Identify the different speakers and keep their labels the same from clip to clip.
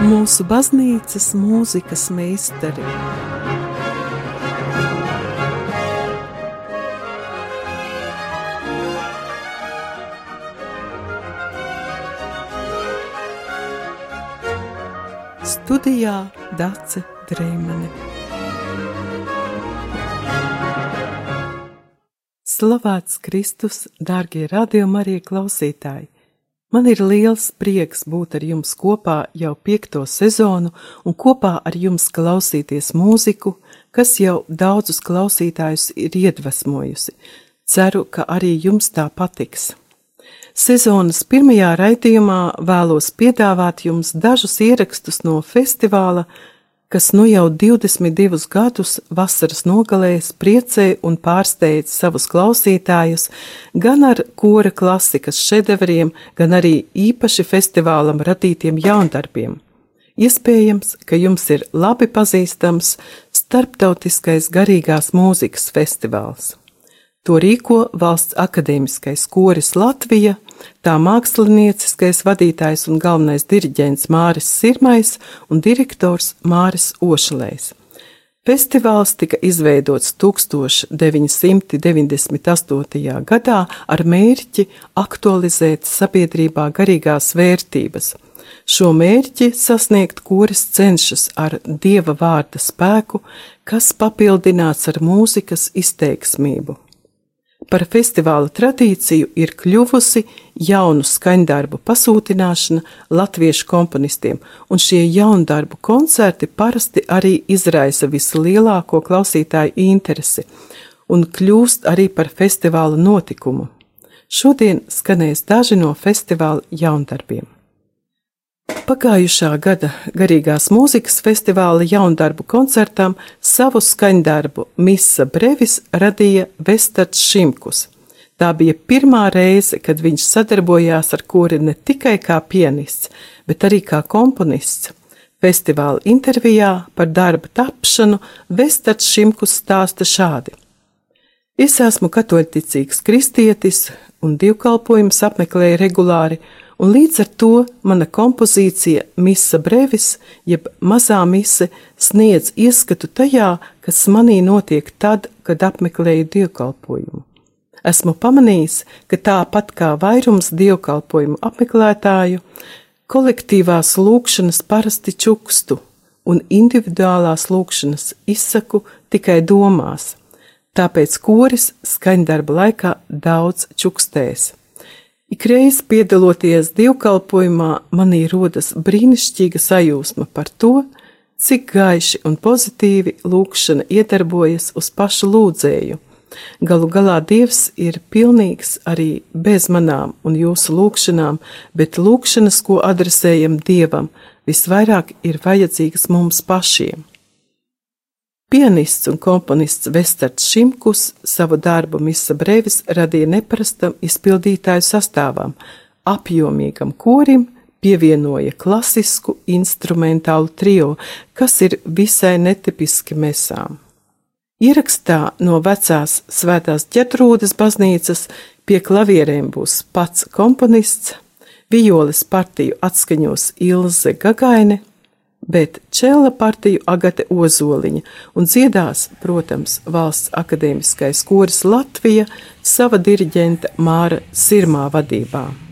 Speaker 1: mūsu baznīcas mūzikas meistari. Studijā Dace Dreimane. Slavēts Kristus, dārgie radiokamā arī klausītāji! Man ir liels prieks būt ar jums kopā jau piekto sezonu un kopā ar jums klausīties mūziku, kas jau daudzus klausītājus ir iedvesmojusi. Ceru, ka arī jums tā patiks. Sezonas pirmajā raidījumā vēlos piedāvāt jums dažus ierakstus no festivāla, kas nu jau 22 gadus vasaras nogalēs priecē un pārsteidz savus klausītājus gan ar kora klasikas šedevriem, gan arī īpaši festivālam radītiem jaundarbiem. Iespējams, ka jums ir labi pazīstams Starptautiskais garīgās mūzikas festivāls. To rīko Valsts akadēmiskais koris Latvija, tā mākslinieciskais vadītājs un galvenais diriģents Māris Sirmais un direktors Māris Ošalējs. Festivāls tika izveidots 1998. gadā ar mērķi aktualizēt sabiedrībā garīgās vērtības. Šo mērķi sasniegt koris cenšas ar dieva vārda spēku, kas papildināts ar mūzikas izteiksmību par festivāla tradīciju ir kļuvusi jaunu skaņdarbu pasūtināšana latviešu komponistiem, un šie jaundarbu koncerti parasti arī izraisa vislielāko klausītāju interesi un kļūst arī par festivāla notikumu. Šodien skanēs daži no festivāla jaundarbiem. Pagājušā gada garīgās mūzikas festivāla jaundarbu koncertām savu skaņdarbu Misa Brevis radīja Vestards Šimkus. Tā bija pirmā reize, kad viņš sadarbojās ar kori ne tikai kā pianists, bet arī kā komponists. Festivāla intervijā par darba tapšanu Vestards Šimkus stāsta šādi. Es esmu katoļticīgs kristietis un divkalpojums apmeklēju regulāri, un līdz ar to mana kompozīcija Misa Brevis, jeb mazā mise, sniedz ieskatu tajā, kas manī notiek tad, kad apmeklēju dievkalpojumu. Esmu pamanījis, ka tāpat kā vairums dievkalpojumu apmeklētāju, kolektīvās lūkšanas parasti čukstu, un individuālās lūkšanas izsaku tikai domās. Tāpēc koris skaņdarba laikā daudz čukstēs. Ikreiz piedaloties dievkalpojumā, manī rodas brīnišķīga sajūsma par to, cik gaiši un pozitīvi lūkšana iedarbojas uz pašu lūdzēju. Galu galā Dievs ir pilnīgs arī bez manām un jūsu lūkšanām, bet lūkšanas, ko adresējam Dievam, visvairāk ir vajadzīgas mums pašiem. Pianists un komponists Vestards Šimkus savu darbu Misa Brevis radīja neparastam izpildītāju sastāvam, apjomīgam korim, pievienoja klasisku instrumentālu trio, kas ir visai netipiski mesām. Ierakstā no vecās svētās ķetrūdas baznīcas pie klavierēm būs pats komponists, violes partiju atskaņos Ilze Gagaine, bet čela partiju Agate Ozoliņa un dziedās, protams, valsts akadēmiskais koris Latvija sava diriģenta Māra Sirmā vadībā.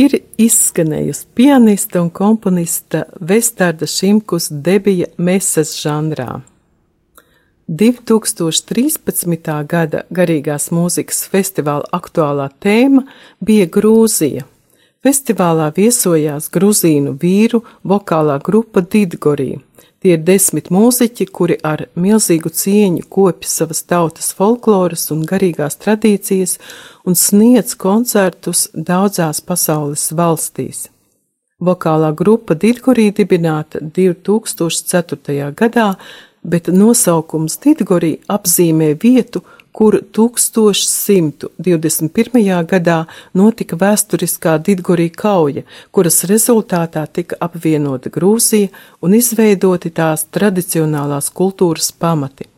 Speaker 1: Ir izskanējusi pianista un komponista Vestārda Šimkus debija meses žanrā. 2013. gada garīgās mūzikas festivāla aktuālā tēma bija Grūzija. Festivālā viesojās gruzīnu vīru vokālā grupa Didgorī. Tie ir desmit mūziķi, kuri ar milzīgu cieņu kopja savas tautas folkloras un garīgās tradīcijas un sniedz koncertus daudzās pasaules valstīs. Vokālā grupa Didgorī dibināta 2004. gadā bet nosaukums Tidgorī apzīmē vietu, kur 1121. gadā notika vēsturiskā Didgorī kauja, kuras rezultātā tika apvienota Grūzija un izveidoti tās tradicionālās kultūras pamati.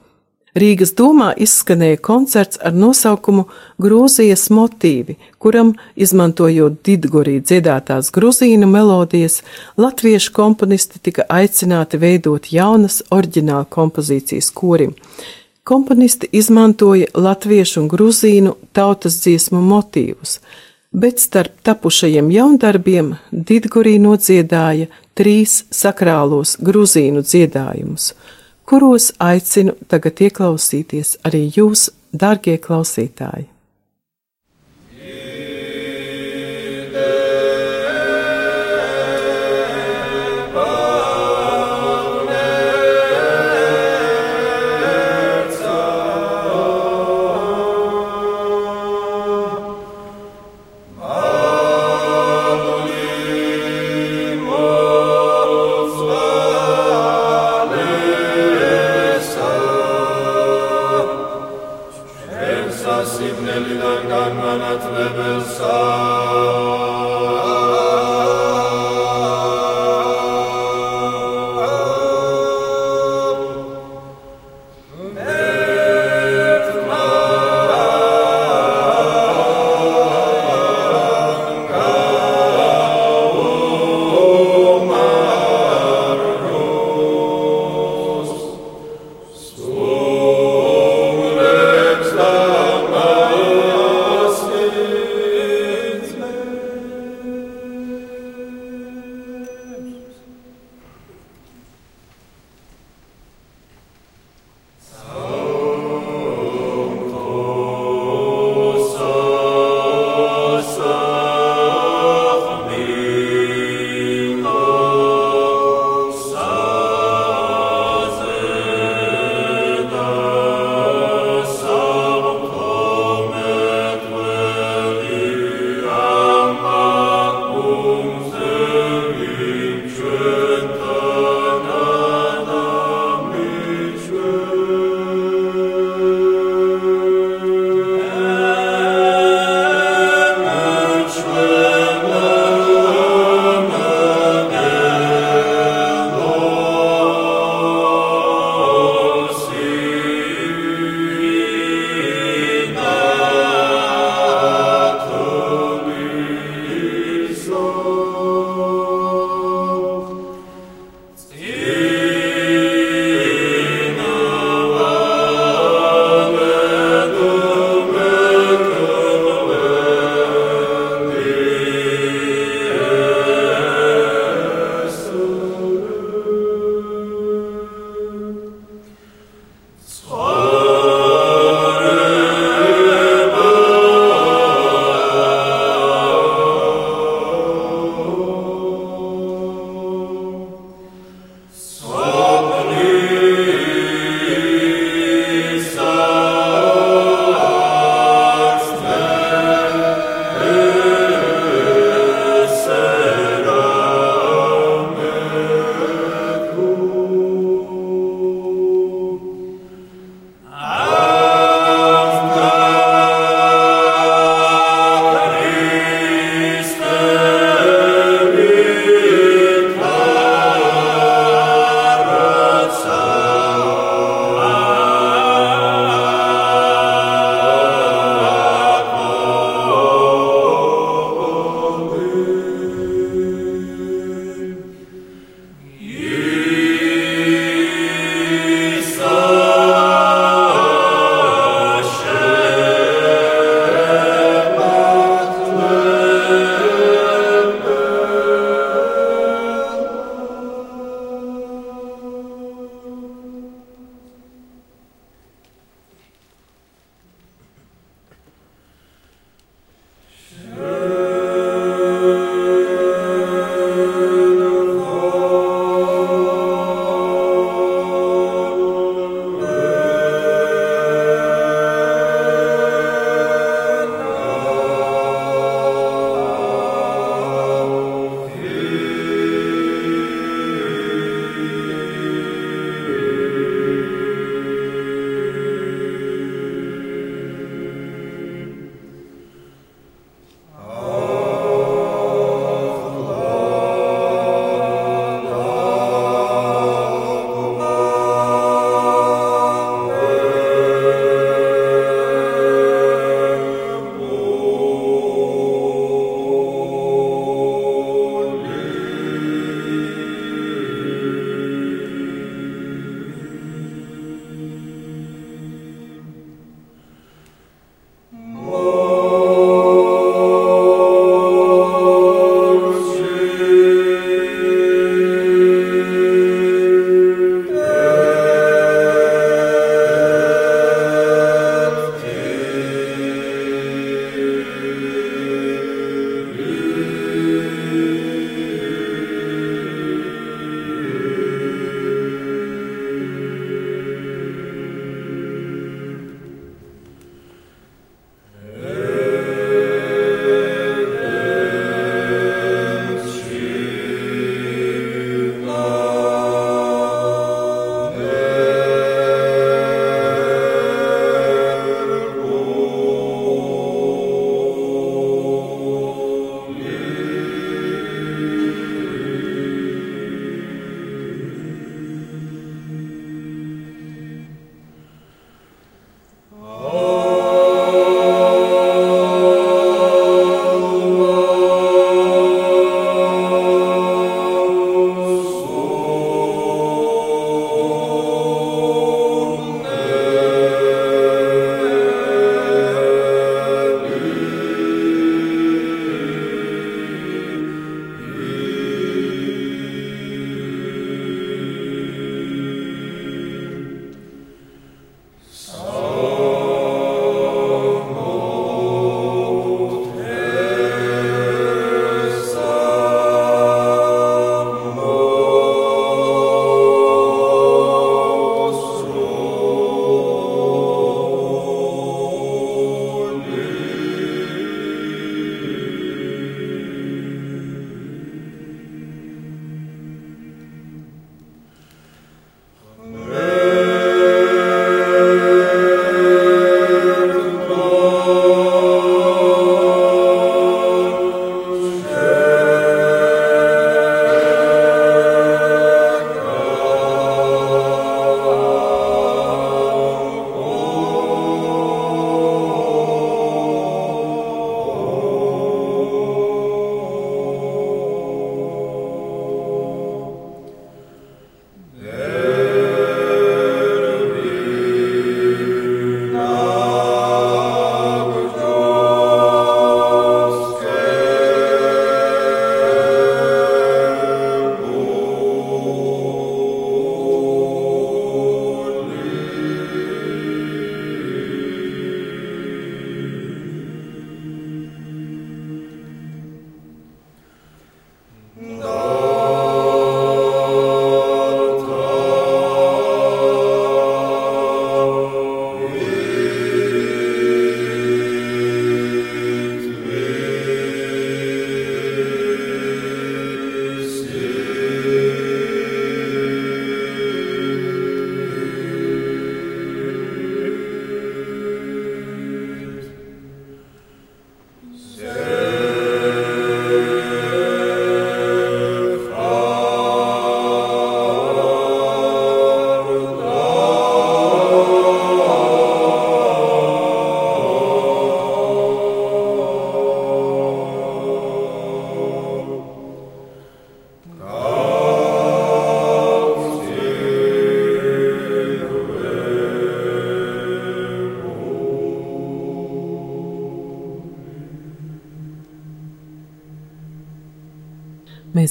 Speaker 1: Rīgas domā izskanēja koncerts ar nosaukumu Grūzijas motīvi, kuram, izmantojot Didgorī dziedātās gruzīnu melodijas, latviešu komponisti tika aicināti veidot jaunas oriģināla kompozīcijas korim. Komponisti izmantoja latviešu un gruzīnu tautas dziesmu motīvus, bet starp tapušajiem jaundarbiem Didgorī nodziedāja trīs sakrālos gruzīnu dziedājumus – kuros aicinu tagad ieklausīties arī jūs, dārgie klausītāji.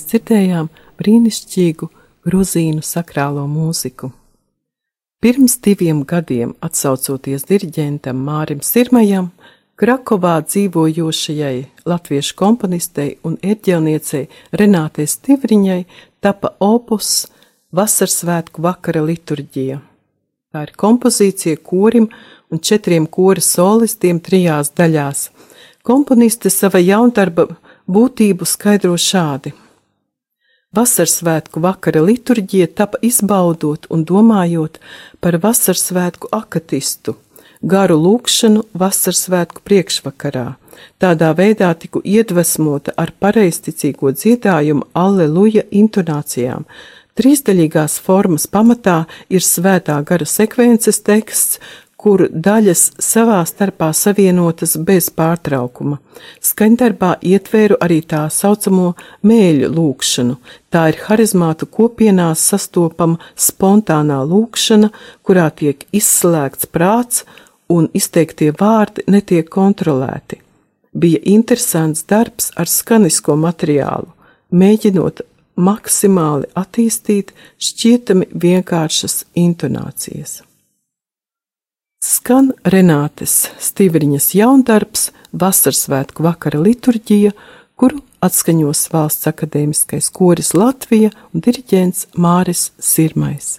Speaker 1: Mēs dzirdējām brīnišķīgu gruzīnu sakrālo mūziku. Pirms diviem gadiem, atsaucoties diriģentam Mārim Sirmajam, Krakovā dzīvojošajai latviešu komponistei un erģelniecei Renātei Stivriņai tapa opus Vasarsvētku vakara liturģija. Tā ir kompozīcija korim un četriem kora solistiem trijās daļās. Komponiste sava jaundarba būtību skaidro šādi. Vasarsvētku vakara liturģija tapa izbaudot un domājot par vasarsvētku akatistu, garu lūkšanu vasarsvētku priekšvakarā. Tādā veidā tiku iedvesmota ar pareizticīgo dziedājumu Alleluja intonācijām. Trīsdaļīgās formas pamatā ir svētā gara sekvences teksts, kur daļas savā starpā savienotas bez pārtraukuma. Skaņdarbā ietvēru arī tā saucamo mēļu lūkšanu. Tā ir harizmātu kopienās sastopama spontānā lūkšana, kurā tiek izslēgts prāts un izteiktie vārdi netiek kontrolēti. Bija interesants darbs ar skanisko materiālu, mēģinot maksimāli attīstīt šķietami vienkāršas intonācijas. Skan Renātes Stīvriņas jaundarbs Vasarsvētku vakara liturģija, kuru atskaņos valsts akadēmiskais koris Latvija un diriģents Māris Sirmais.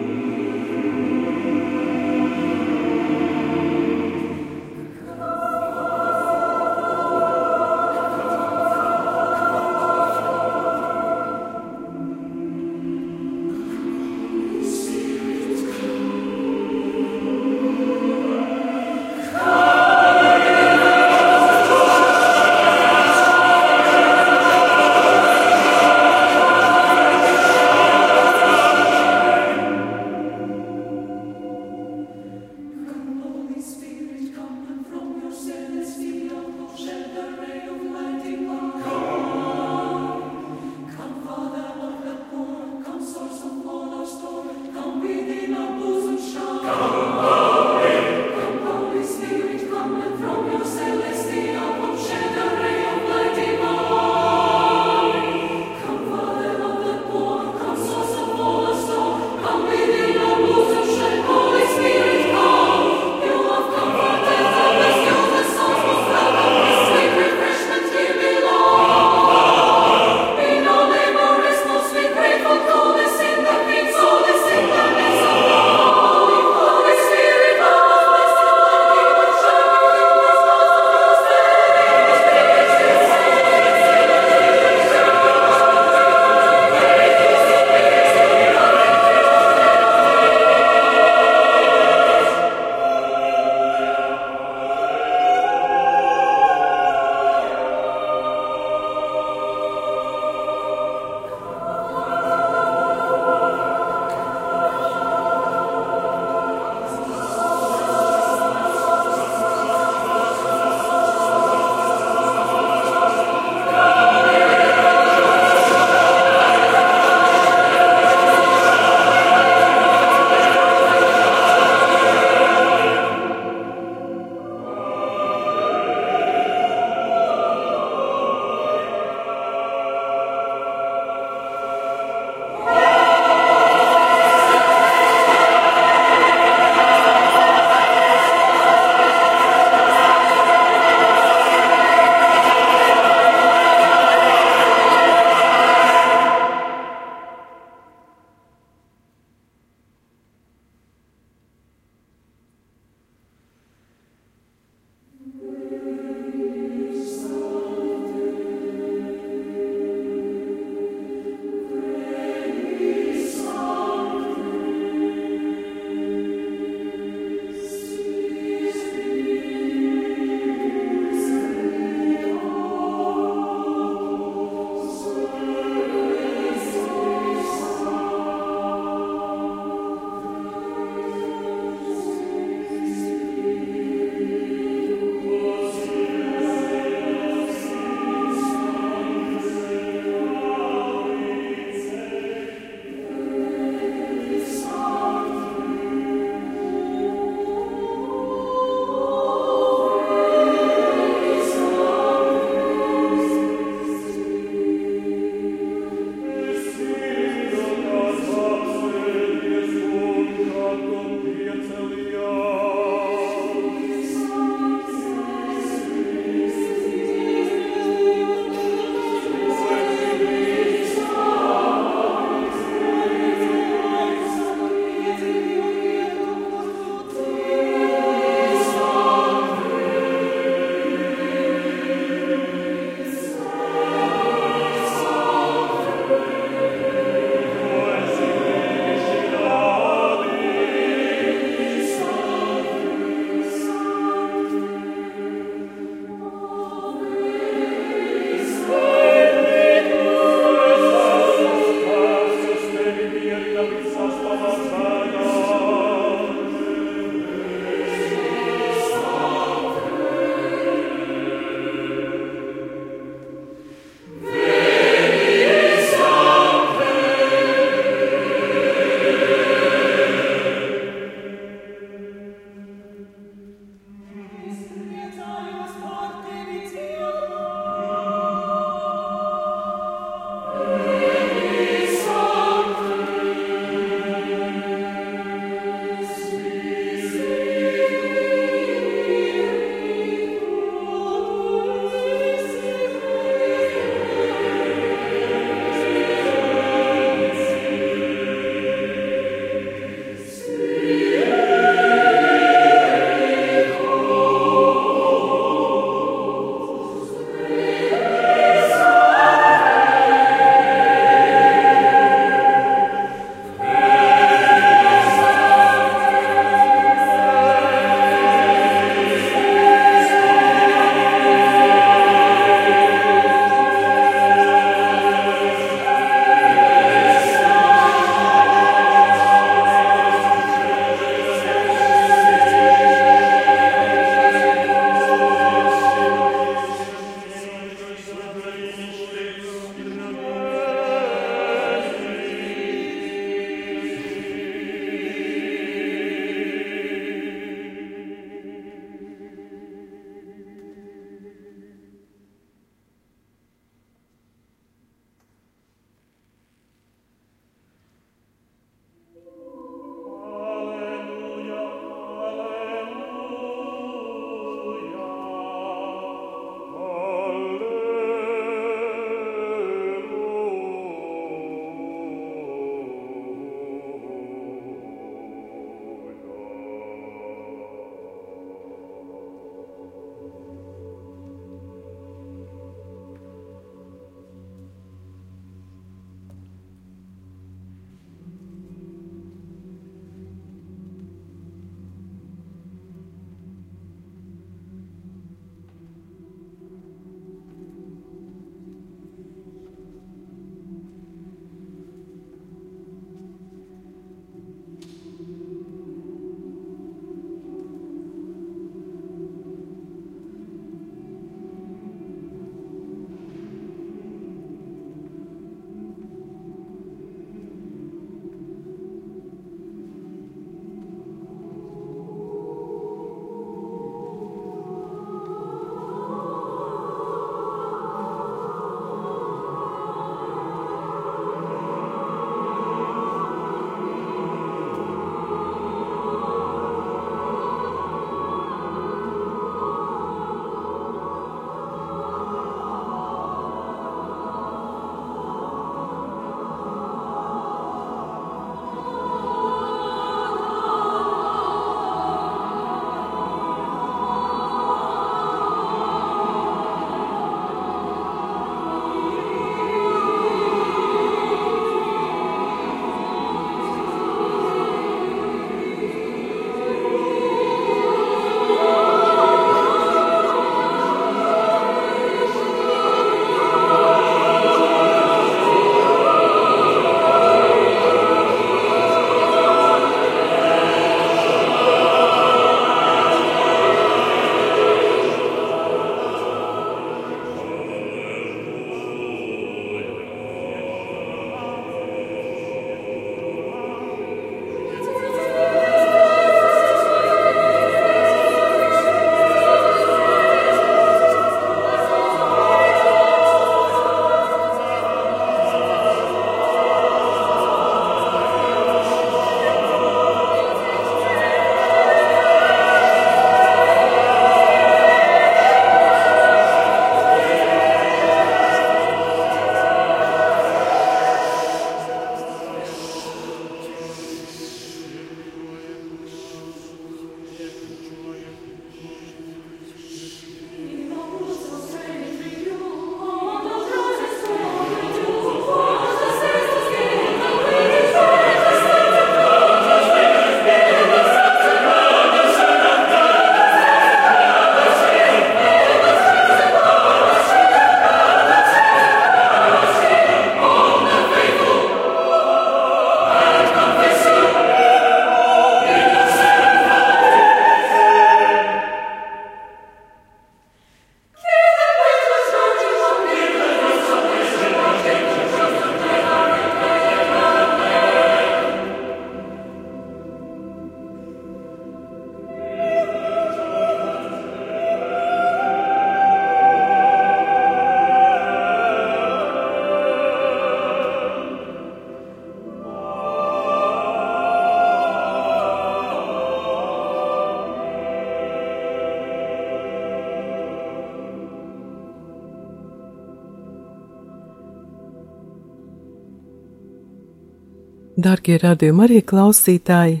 Speaker 1: Darbie radījumi arī klausītāji,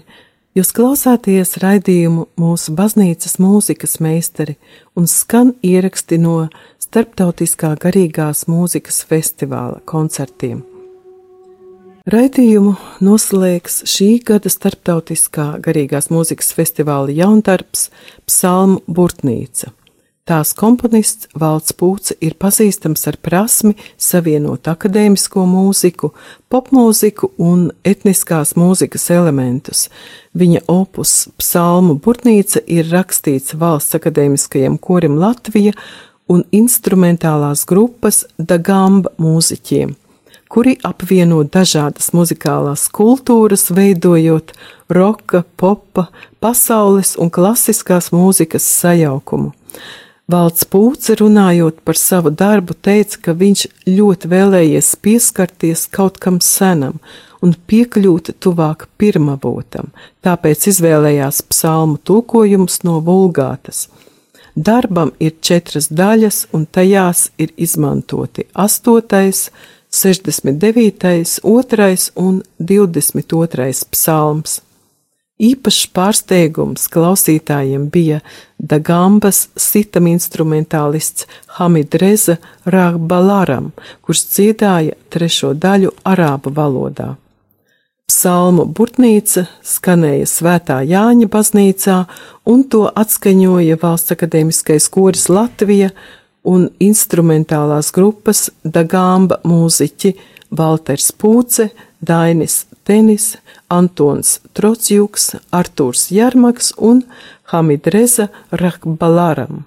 Speaker 1: jūs klausāties raidījumu mūsu baznīcas mūzikas meistari un skan ieraksti no Starptautiskā garīgās mūzikas festivāla koncertiem. Raidījumu noslēgs šī gada Starptautiskā garīgās mūzikas festivāla jauntarbs Psalmu Burtnīca. Tās komponists Valds Pūce ir pazīstams ar prasmi savienot akadēmisko mūziku, popmūziku un etniskās mūzikas elementus. Viņa opus Psalmu Burtnīca ir rakstīts Valsts akadēmiskajam korim Latvija un instrumentālās grupas Dagamba mūziķiem, kuri apvieno dažādas muzikālās kultūras, veidojot roka, popa, pasaules un klasiskās mūzikas sajaukumu. Valds Pūce runājot par savu darbu teica, ka viņš ļoti vēlējies pieskarties kaut kam senam un piekļūt tuvāk pirmavotam, tāpēc izvēlējās psalmu tulkojumus no vulgātas. Darbam ir četras daļas, un tajās ir izmantoti 8., 69., 2. un 22. psalms. Īpašs pārsteigums klausītājiem bija Dagambas sitam instrumentālists Hamidreza Rābalaram, kurš dziedāja trešo daļu arābu valodā. Psalmu burtnīca skanēja Svētā Jāņa baznīcā, un to atskaņoja Valsts akadēmiskais koris Latvija un instrumentālās grupas Dagamba mūziķi Valters Pūce, Dainis Tenis, Antons Trocjuks, Artūrs Jarmaks un Hamidreza Rahbalaram.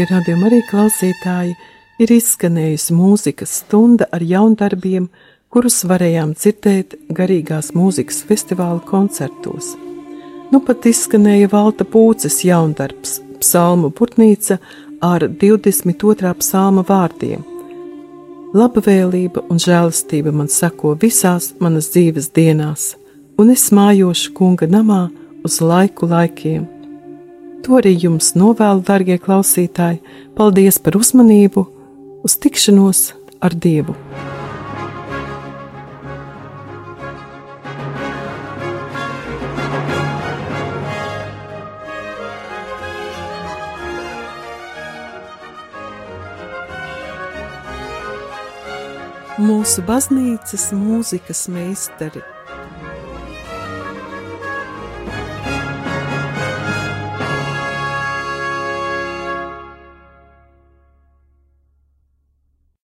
Speaker 1: Darbie radījumi arī klausītāji, ir izskanējusi mūzikas stunda ar jaundarbiem, kurus varējām dzirdēt garīgās mūzikas festivāla koncertos. Nu pat izskanēja Valta Pūces jaundarbs, psalmu putnīca ar 22. psalma vārdiem. Labvēlība un žēlastība man sako visās manas dzīves dienās, un es mājošu kunga namā uz laiku laikiem. To arī jums novēlu, darbie klausītāji. Paldies par uzmanību, uz tikšanos ar Dievu! Mūsu baznīcas mūzikas meistari